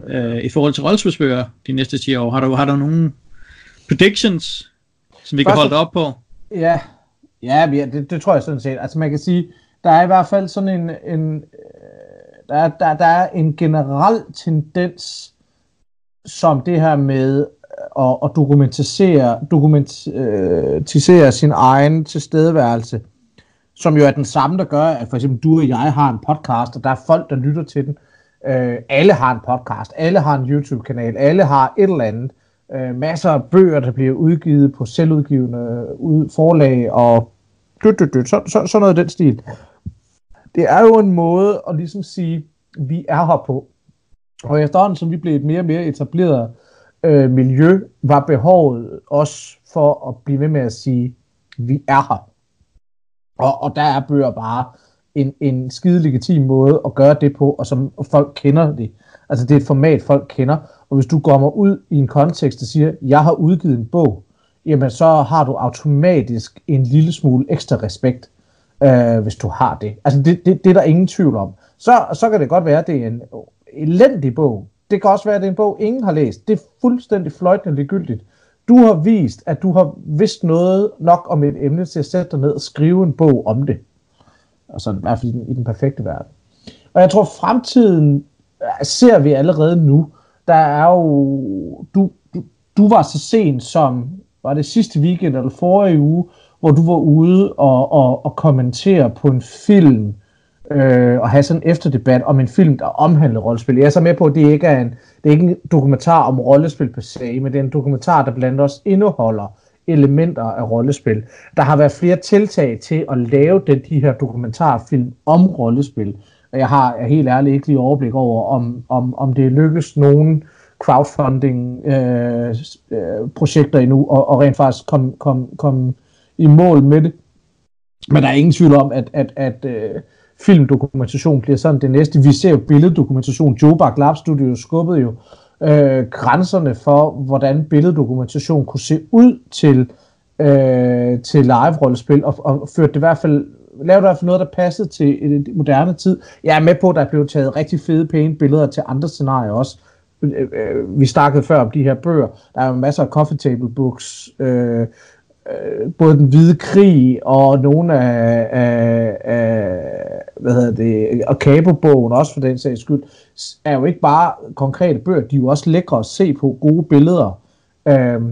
Øh, I forhold til rollespilsbøger de næste 10 år. Har du, har du nogle predictions, som vi Først, kan holde op på? Ja, Ja, det, det tror jeg sådan set. Altså man kan sige, der er i hvert fald sådan en, en øh, der, er, der, der er en generel tendens, som det her med øh, at, at dokumentisere, dokumentisere sin egen tilstedeværelse, som jo er den samme, der gør, at for eksempel du og jeg har en podcast, og der er folk, der lytter til den. Øh, alle har en podcast, alle har en YouTube-kanal, alle har et eller andet øh, øh, masser af bøger, der bliver udgivet på selvudgivende ud, forlag og død, død, død, så, så, sådan noget af den stil. Det er jo en måde at ligesom sige, vi er her på. Og efterhånden, som vi blev et mere og mere etableret øh, miljø, var behovet også for at blive ved med at sige, vi er her. Og, og der er bøger bare en, en skide legitim måde at gøre det på, og som folk kender det. Altså det er et format, folk kender. Og hvis du kommer ud i en kontekst, der siger, jeg har udgivet en bog, jamen så har du automatisk en lille smule ekstra respekt, øh, hvis du har det. Altså det, det, det er der ingen tvivl om. Så, så kan det godt være, at det er en elendig bog. Det kan også være, at det er en bog, ingen har læst. Det er fuldstændig fløjtende ligegyldigt. Du har vist, at du har vidst noget nok om et emne til at sætte dig ned og skrive en bog om det. Altså i hvert fald i den perfekte verden. Og jeg tror, fremtiden øh, ser vi allerede nu der er jo, du, du, du var så sent som, var det sidste weekend eller forrige uge, hvor du var ude og, og, og kommentere på en film, øh, og have sådan en efterdebat om en film, der omhandler rollespil. Jeg er så med på, at det ikke er en, det er ikke en dokumentar om rollespil per se, men det er en dokumentar, der blandt også indeholder elementer af rollespil. Der har været flere tiltag til at lave den, de her dokumentarfilm om rollespil. Og jeg har jeg helt ærligt ikke lige overblik over, om, om, om det lykkes nogen crowdfunding øh, øh, endnu, og, og rent faktisk komme kom, kom i mål med det. Men der er ingen tvivl om, at, at, at øh, filmdokumentation bliver sådan det næste. Vi ser jo billeddokumentation. Joe Bach Lab Studio skubbede jo øh, grænserne for, hvordan billeddokumentation kunne se ud til, øh, til live-rollespil, og, og førte det i hvert fald lav der noget, der passede til en moderne tid. Jeg er med på, at der blev taget rigtig fede, pæne billeder til andre scenarier også. Øh, øh, vi snakkede før om de her bøger. Der er jo masser af coffee table books, øh, øh, både den hvide krig og nogle af, af, af hvad hedder det, og Cabo-bogen også for den sags skyld, er jo ikke bare konkrete bøger, de er jo også lækre at se på, gode billeder. Øh,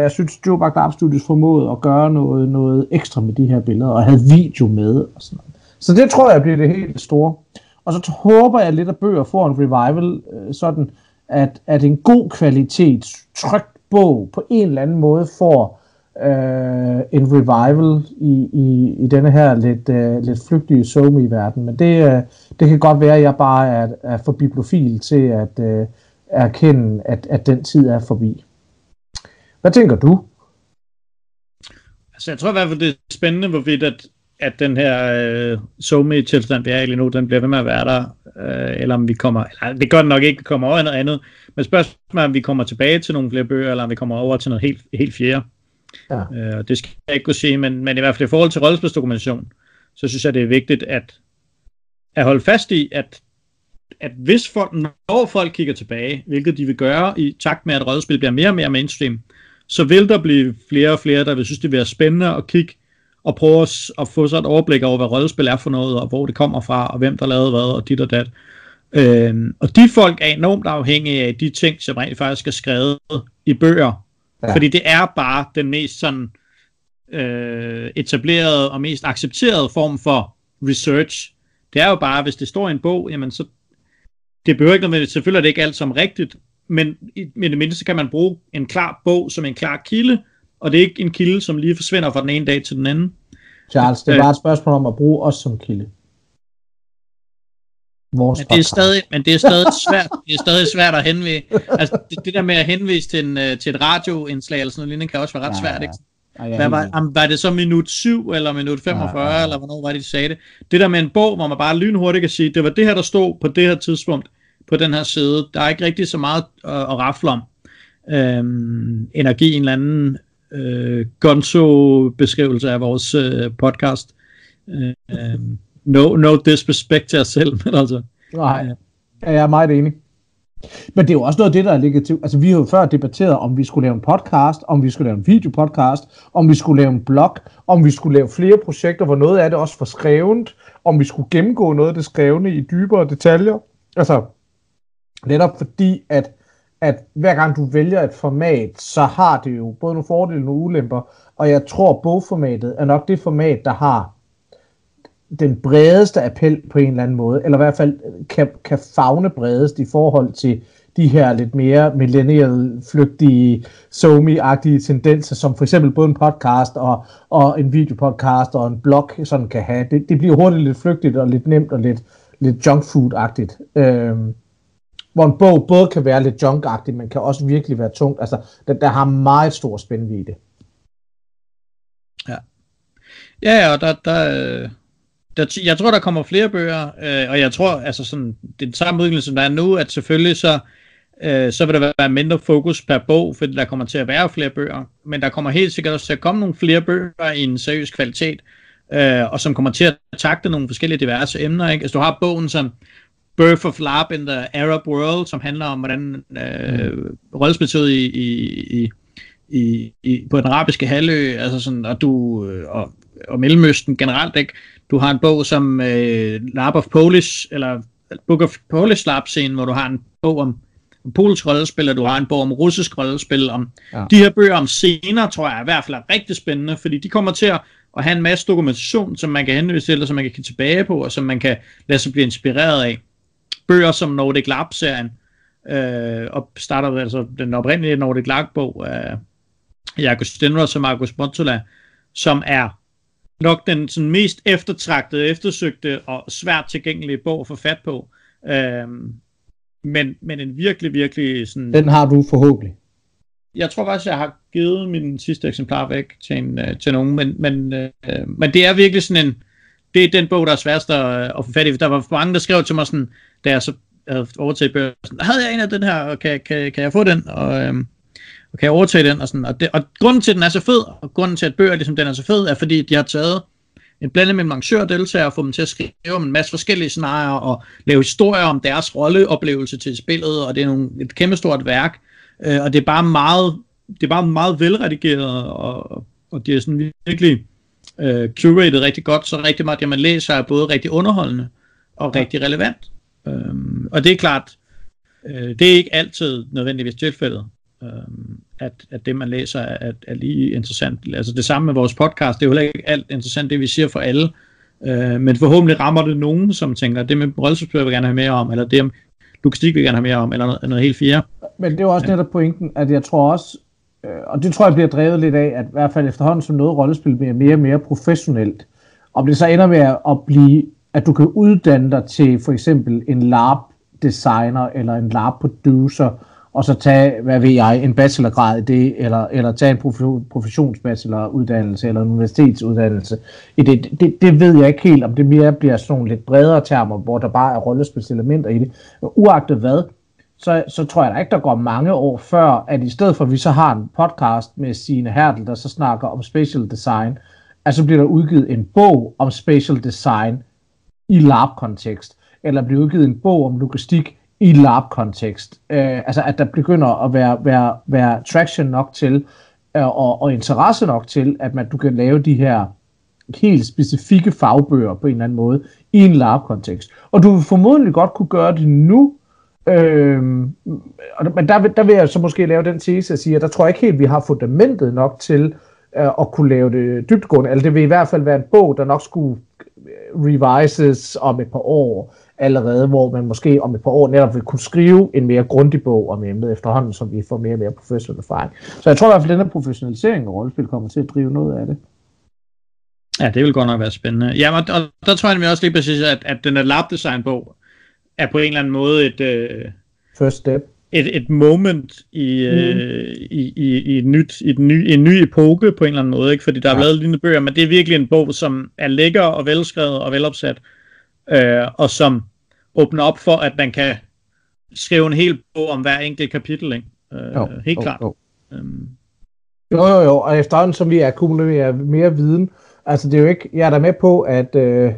jeg synes, Joe Bagdab Studios formåede at gøre noget, noget ekstra med de her billeder, og havde video med og sådan noget. Så det tror jeg bliver det helt store. Og så håber jeg lidt, at bøger får en revival, øh, sådan at, at en god kvalitet, trygt bog på en eller anden måde får øh, en revival i, i, i denne her lidt, øh, lidt flygtige somi verden Men det, øh, det kan godt være, at jeg bare er, er for bibliofil til at øh, erkende, at, at den tid er forbi. Hvad tænker du? Altså, jeg tror i hvert fald, det er spændende, hvorvidt at, at den her øh, somi tilstand vi er i lige nu, den bliver ved med at være der, øh, eller om vi kommer, eller det gør den nok ikke, vi kommer over noget andet, men spørgsmålet er, om vi kommer tilbage til nogle flere bøger, eller om vi kommer over til noget helt, helt fjerde. Ja. Øh, det skal jeg ikke kunne sige, men, men i hvert fald i forhold til rollespilsdokumentation, så synes jeg, det er vigtigt at, at holde fast i, at, at hvis folk, når folk kigger tilbage, hvilket de vil gøre i takt med, at rollespil bliver mere og mere mainstream, så vil der blive flere og flere, der vil synes, det bliver spændende at kigge og prøve at, at få sig et overblik over, hvad rollespil er for noget, og hvor det kommer fra, og hvem der lavede hvad, og dit og dat. Øhm, og de folk er enormt afhængige af de ting, som rent faktisk er skrevet i bøger. Ja. Fordi det er bare den mest sådan øh, etablerede og mest accepterede form for research. Det er jo bare, hvis det står i en bog, jamen så, det behøver ikke noget, selvfølgelig er det ikke alt som rigtigt, men i det mindste kan man bruge en klar bog som en klar kilde, og det er ikke en kilde, som lige forsvinder fra den ene dag til den anden. Charles, det er bare et spørgsmål om at bruge os som kilde. Vores men det er stadig, men det er stadig svært, det er stadig svært at henvise. Altså, det, det der med at henvise til, en, øh, til et radioindslag eller sådan noget kan også være ret ja, svært, ikke? Ja, ja. Hvad var, var det så minut 7 eller minut 45, ja, ja. eller hvornår var det, de sagde det? Det der med en bog, hvor man bare lynhurtigt kan sige, det var det her, der stod på det her tidspunkt på den her side. Der er ikke rigtig så meget at, at rafle om. Øhm, energi, en eller anden øh, gonzo-beskrivelse af vores øh, podcast. Øh, no, no disrespect til os selv, men altså. Nej, jeg er meget enig. Men det er jo også noget af det, der er til. Altså, vi har jo før debatteret, om vi skulle lave en podcast, om vi skulle lave en videopodcast, om vi skulle lave en blog, om vi skulle lave flere projekter, hvor noget af det også var skrevet, om vi skulle gennemgå noget af det skrevne i dybere detaljer. Altså, Netop fordi, at, at hver gang du vælger et format, så har det jo både nogle fordele og nogle ulemper. Og jeg tror, bogformatet er nok det format, der har den bredeste appel på en eller anden måde, eller i hvert fald øh, kan, kan fagne bredest i forhold til de her lidt mere millennial, flygtige, somi-agtige tendenser, som for eksempel både en podcast og, og en videopodcast og en blog sådan kan have. Det, det bliver hurtigt lidt flygtigt og lidt nemt og lidt, lidt junk food-agtigt. Øhm, hvor en bog både kan være lidt junkagtig, men kan også virkelig være tung. Altså, der, der har meget stor spændvidde. Ja. Ja, og der, der, der, jeg tror, der kommer flere bøger, øh, og jeg tror, altså sådan, det er samme udvikling, som der er nu, at selvfølgelig så, øh, så vil der være mindre fokus per bog, fordi der kommer til at være flere bøger, men der kommer helt sikkert også til at komme nogle flere bøger i en seriøs kvalitet, øh, og som kommer til at takte nogle forskellige diverse emner, ikke? Altså du har bogen som Birth of Lab in the Arab World, som handler om, hvordan øh, mm. rollespillet i, i, i, i, på den arabiske halvø, altså sådan, og du, øh, og, og Mellemøsten generelt, ikke? Du har en bog som øh, Lab of Polish, eller Book of Polish Lab scene, hvor du har en bog om, om polsk rollespil, og du har en bog om russisk rollespil. Om, ja. De her bøger om scener, tror jeg i hvert fald er rigtig spændende, fordi de kommer til at, at have en masse dokumentation, som man kan henvise til, og som man kan kigge tilbage på, og som man kan lade sig blive inspireret af bøger som Nordic Lab-serien, øh, og starter altså den oprindelige Nordic Lab-bog af Jakob Stenros og Markus Montula, som er nok den sådan, mest eftertragtede, eftersøgte og svært tilgængelige bog at få fat på. Øh, men, men en virkelig, virkelig sådan... Den har du forhåbentlig. Jeg tror faktisk, jeg har givet min sidste eksemplar væk til, en, øh, til nogen, men, men, øh, men det er virkelig sådan en... Det er den bog, der er sværest at, at få fat i. Der var mange, der skrev til mig sådan, da jeg så havde overtaget børsen, havde jeg en af den her, og kan, kan, kan jeg få den, og, øhm, og kan jeg overtage den, og, sådan, og, det, og grunden til, at den er så fed, og grunden til, at bøger ligesom den er så fed, er fordi, de har taget en blanding mellem arrangør og deltager, og få dem til at skrive om en masse forskellige scenarier, og lave historier om deres rolleoplevelse til spillet, og det er nogle, et kæmpe stort værk, øh, og det er bare meget, det er bare meget velredigeret, og, og det er sådan virkelig øh, curated rigtig godt, så rigtig meget, det man læser er både rigtig underholdende, og rigtig relevant. Øhm, og det er klart, øh, det er ikke altid nødvendigvis tilfældet, øh, at, at det man læser er, er lige interessant. Altså det samme med vores podcast, det er jo heller ikke alt interessant, det vi siger for alle, øh, men forhåbentlig rammer det nogen, som tænker, det med rollespil vil jeg gerne have mere om, eller det om logistik vil jeg gerne have mere om, eller noget, noget helt fjerde. Men det er jo også netop pointen, at jeg tror også, øh, og det tror jeg bliver drevet lidt af, at i hvert fald efterhånden som noget rollespil bliver mere og mere professionelt, om det så ender med at blive, at du kan uddanne dig til for eksempel en LARP designer eller en LARP producer, og så tage, hvad ved jeg, en bachelorgrad i det, eller, eller tage en professionsbacheloruddannelse eller en universitetsuddannelse i det. det. Det ved jeg ikke helt, om det mere bliver sådan nogle lidt bredere termer, hvor der bare er rollespilselementer i det. Men uagtet hvad, så, så tror jeg da ikke, der går mange år før, at i stedet for, at vi så har en podcast med sine Hertel, der så snakker om special design, at så bliver der udgivet en bog om special design i LARP-kontekst, eller blive udgivet en bog om logistik i LARP-kontekst. Øh, altså at der begynder at være, være, være traction nok til, øh, og, og interesse nok til, at man, du kan lave de her helt specifikke fagbøger på en eller anden måde i en LARP-kontekst. Og du vil formodentlig godt kunne gøre det nu, øh, men der, der vil jeg så måske lave den tese at sige, at der tror jeg ikke helt, vi har fundamentet nok til øh, at kunne lave det dybtgående. Eller altså, det vil i hvert fald være en bog, der nok skulle revises om et par år, allerede, hvor man måske om et par år netop vil kunne skrive en mere grundig bog om emnet efterhånden, som vi får mere og mere professionel erfaring. Så jeg tror i hvert fald, at den her professionalisering af rollespil kommer til at drive noget af det. Ja, det vil godt nok være spændende. Ja, og, og der tror jeg også lige præcis, at, at den her lab design bog er på en eller anden måde et... Øh, First step. Et, et moment i, mm. øh, i, i, i, et nyt, i et ny, en ny epoke på en eller anden måde, ikke? fordi der er ja. lavet lignende bøger, men det er virkelig en bog, som er lækker og velskrevet og velopsat, øh, og som åbner op for, at man kan skrive en hel bog om hver enkelt kapitel, ikke? Øh, jo, helt jo, klart. Jo. Øhm. jo, jo, jo, og efterhånden som vi akkumulerer mere viden, altså det er jo ikke, jeg er da med på, at øh,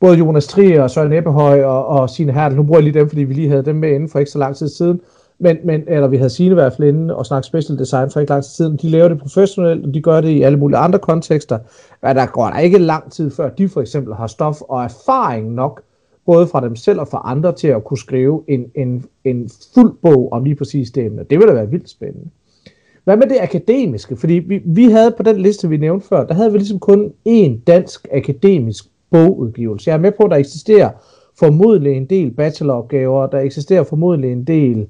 både Jonas Trier og Søren Ebbehøj og, og Signe Hertel, nu bruger jeg lige dem, fordi vi lige havde dem med inden for ikke så lang tid siden, men, men eller vi havde Signe i hvert fald inde og snakke special design for ikke lang tid siden. De laver det professionelt, og de gør det i alle mulige andre kontekster. Men der går der ikke lang tid før, de for eksempel har stof og erfaring nok både fra dem selv og fra andre, til at kunne skrive en, en, en fuld bog om lige præcis det emne. Det ville da være vildt spændende. Hvad med det akademiske? Fordi vi, vi havde på den liste, vi nævnte før, der havde vi ligesom kun én dansk akademisk bogudgivelse. Jeg er med på, at der eksisterer formodentlig en del bacheloropgaver, der eksisterer formodentlig en del, øh,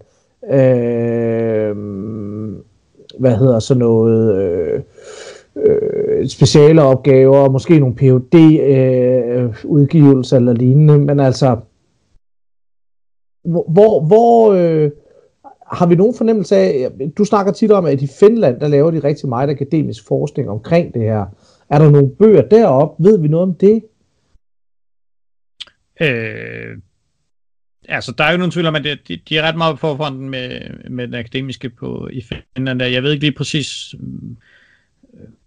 øh, hvad hedder så noget, øh, øh, speciale opgaver, måske nogle phd øh, udgivelser eller lignende, men altså, hvor, hvor øh, har vi nogen fornemmelse af, du snakker tit om, at i Finland, der laver de rigtig meget akademisk forskning omkring det her. Er der nogle bøger deroppe? Ved vi noget om det? Øh, altså, der er jo nogen tvivl om, at de, de er ret meget på forfronten med, med den akademiske på, i Finland. Jeg ved ikke lige præcis,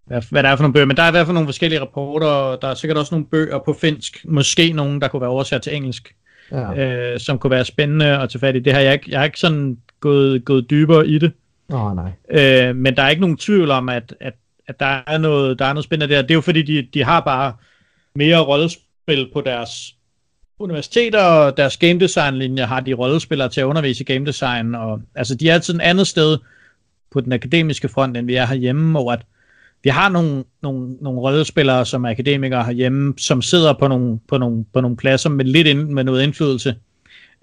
hvad, hvad der er for nogle bøger, men der er i hvert fald nogle forskellige rapporter, og der er sikkert også nogle bøger på finsk, måske nogle, der kunne være oversat til engelsk, ja. øh, som kunne være spændende at tage fat i. Det har jeg ikke, jeg har ikke sådan gået, gået dybere i det. Oh, nej. Øh, men der er ikke nogen tvivl om, at, at, at der, er noget, der er noget spændende der. Det er jo fordi, de, de har bare mere rollespil på deres universiteter, og deres game design linje har de rollespillere til at undervise i game design, og altså de er altid et andet sted på den akademiske front, end vi er herhjemme, hvor at vi har nogle, nogle, nogle rollespillere, som er akademikere herhjemme, som sidder på nogle, på nogle, på nogle pladser med lidt ind, med noget indflydelse.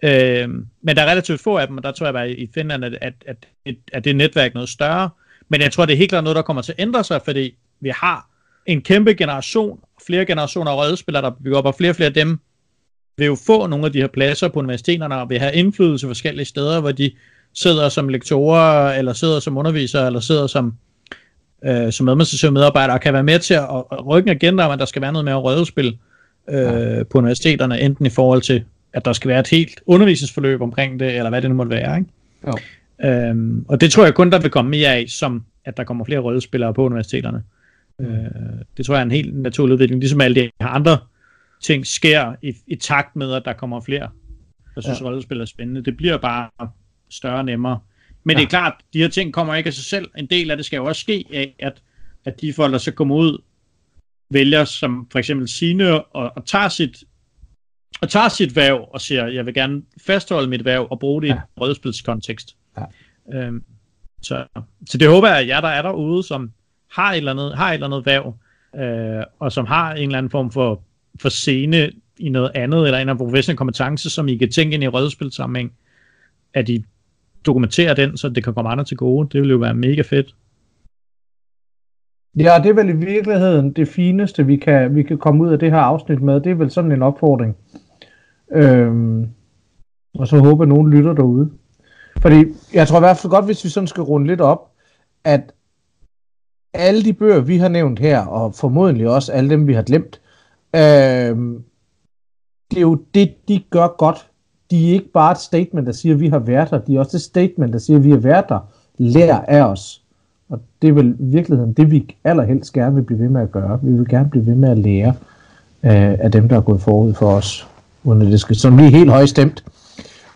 Øh, men der er relativt få af dem, og der tror jeg bare i Finland, at, at, at, at det netværk noget større. Men jeg tror, det er helt klart noget, der kommer til at ændre sig, fordi vi har en kæmpe generation, flere generationer af rollespillere, der bygger op, og flere og flere af dem vil jo få nogle af de her pladser på universiteterne, og vil have indflydelse forskellige steder, hvor de sidder som lektorer, eller sidder som undervisere, eller sidder som øh, som administrative medarbejdere kan være med til at, at rykke en agenda om, at der skal være noget mere rødespil øh, ja. på universiteterne, enten i forhold til at der skal være et helt undervisningsforløb omkring det, eller hvad det nu måtte være. Ikke? Jo. Øhm, og det tror jeg kun, der vil komme mere af, som at der kommer flere rollespillere på universiteterne. Mm. Øh, det tror jeg er en helt naturlig udvikling, ligesom alle de andre ting sker i, i takt med, at der kommer flere, der synes, ja. rollespil er spændende. Det bliver bare større og nemmere. Men ja. det er klart, de her ting kommer ikke af sig selv. En del af det skal jo også ske af, at, at de folk, der så kommer ud, vælger som for eksempel sine og, og tager sit og tager sit værv og siger, jeg vil gerne fastholde mit værv og bruge det ja. i en rollespilskontekst. Ja. Øhm, så, så det håber jeg, at jer, der er derude, som har et eller andet, har et eller andet værv, øh, og som har en eller anden form for, for scene i noget andet, eller en af professionelle kompetence, som I kan tænke ind i rollespilsammenhæng, at I dokumenterer den, så det kan komme andre til gode. Det ville jo være mega fedt. Ja, det er vel i virkeligheden det fineste, vi kan, vi kan komme ud af det her afsnit med. Det er vel sådan en opfordring. Øhm, og så håber, at nogen lytter derude. Fordi jeg tror i hvert fald godt, hvis vi sådan skal runde lidt op, at alle de bøger, vi har nævnt her, og formodentlig også alle dem, vi har glemt, øhm, det er jo det, de gør godt. De er ikke bare et statement, der siger, at vi har været der. De er også et statement, der siger, at vi har været der. Lær af os. Og det er vel i virkeligheden det, vi allerhelst gerne vil blive ved med at gøre. Vi vil gerne blive ved med at lære øh, af dem, der er gået forud for os, uden at det skal sådan blive helt højstemt.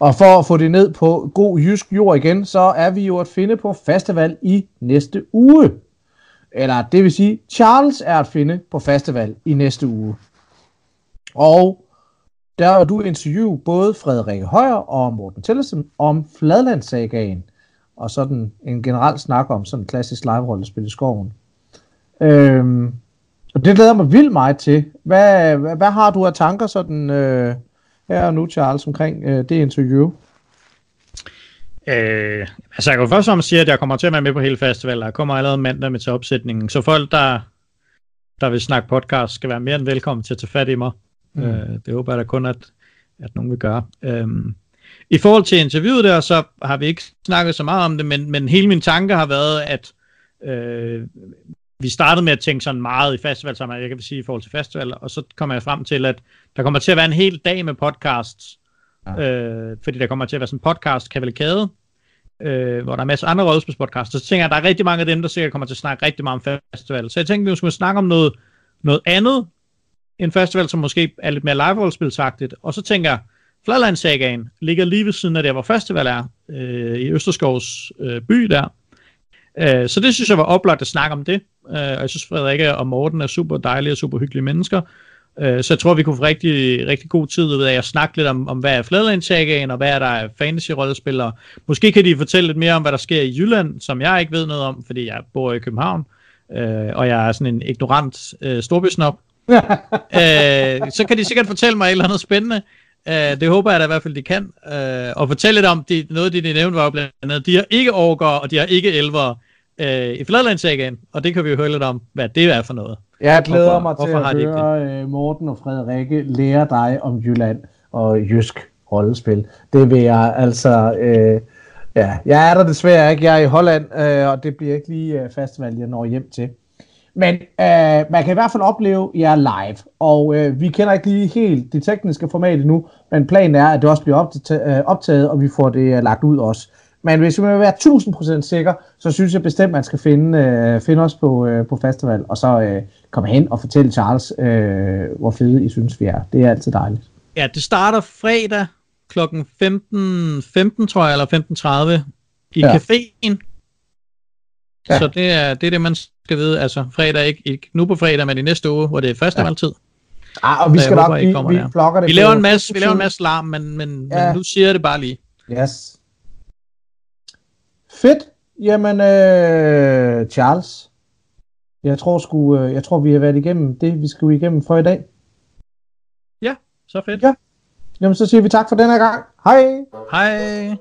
Og for at få det ned på god jysk jord igen, så er vi jo at finde på festival i næste uge. Eller det vil sige, Charles er at finde på festival i næste uge. Og der har du interview både Frederik Højer og Morten Tillesen om Fladlandssagaen og sådan en generel snak om sådan en klassisk live-rollespil i skoven. Øhm, og det glæder mig vildt meget til. Hvad, hvad, hvad har du af tanker sådan øh, her og nu, Charles, omkring øh, det interview? Øh, altså jeg kan først om sige, at jeg kommer til at være med på hele festivalen. Jeg kommer allerede mandag med til opsætningen. Så folk, der, der vil snakke podcast, skal være mere end velkommen til at tage fat i mig. Mm. Øh, det håber jeg da kun, at, at nogen vil gøre. Øh, i forhold til interviewet der, så har vi ikke snakket så meget om det, men, men hele min tanke har været, at øh, vi startede med at tænke sådan meget i festival, som jeg kan sige i forhold til festival, og så kommer jeg frem til, at der kommer til at være en hel dag med podcasts, ja. øh, fordi der kommer til at være sådan en podcast kavalkade, øh, hvor der er masser af andre rollespilspodcasts. Så tænker jeg, at der er rigtig mange af dem, der sikkert kommer til at snakke rigtig meget om festival. Så jeg tænkte, at vi skulle snakke om noget, noget andet, en festival, som måske er lidt mere live-rollespilsagtigt. Og så tænker jeg, Fladlandsagaen ligger lige ved siden af der, hvor festival er, øh, i Østerskovs øh, by der. Øh, så det synes jeg var oplagt at snakke om det. Øh, og jeg synes, Frederik og Morten er super dejlige og super hyggelige mennesker. Øh, så jeg tror, vi kunne få rigtig, rigtig god tid ud af at snakke lidt om, om hvad er Fladlandsagaen, og hvad er der af fantasy-rollespillere. Måske kan de fortælle lidt mere om, hvad der sker i Jylland, som jeg ikke ved noget om, fordi jeg bor i København. Øh, og jeg er sådan en ignorant øh, storbysnop øh, så kan de sikkert fortælle mig et eller andet spændende. Uh, det håber jeg da i hvert fald, de kan. Uh, og fortælle lidt om, de, noget det, de nævnte var blandt andet, de har ikke orker, og de har ikke elver uh, i Fladlandssagen, og det kan vi jo høre lidt om, hvad det er for noget. Jeg glæder hvorfor, mig til at høre Morten og Frederikke lære dig om Jylland og jysk rollespil. Det vil jeg altså... Uh, ja, jeg er der desværre ikke. Jeg er i Holland, uh, og det bliver ikke lige uh, festival, jeg når hjem til. Men øh, man kan i hvert fald opleve jer live, og øh, vi kender ikke lige helt det tekniske format endnu, men planen er, at det også bliver optaget, øh, optaget og vi får det øh, lagt ud også. Men hvis vi vil være 1000% sikker, så synes jeg bestemt, at man skal finde, øh, finde os på, øh, på festival, og så øh, komme hen og fortælle Charles, øh, hvor fede I synes, vi er. Det er altid dejligt. Ja, det starter fredag kl. 15, 15 tror jeg, eller 15.30 i ja. caféen. Ja. Så det er, det er det, man skal vide, altså fredag, ikke, ikke nu på fredag, men i næste uge, hvor det er første ja. Ah, og vi skal nok, vi, vi blokker det. Vi laver, en masse, vi laver en masse larm, men, men, ja. men nu siger jeg det bare lige. Yes. Fedt. Jamen, øh, Charles, jeg tror, sgu, øh, jeg tror, vi har været igennem det, vi skulle igennem for i dag. Ja, så fedt. Ja. Jamen, så siger vi tak for den her gang. Hej. Hej.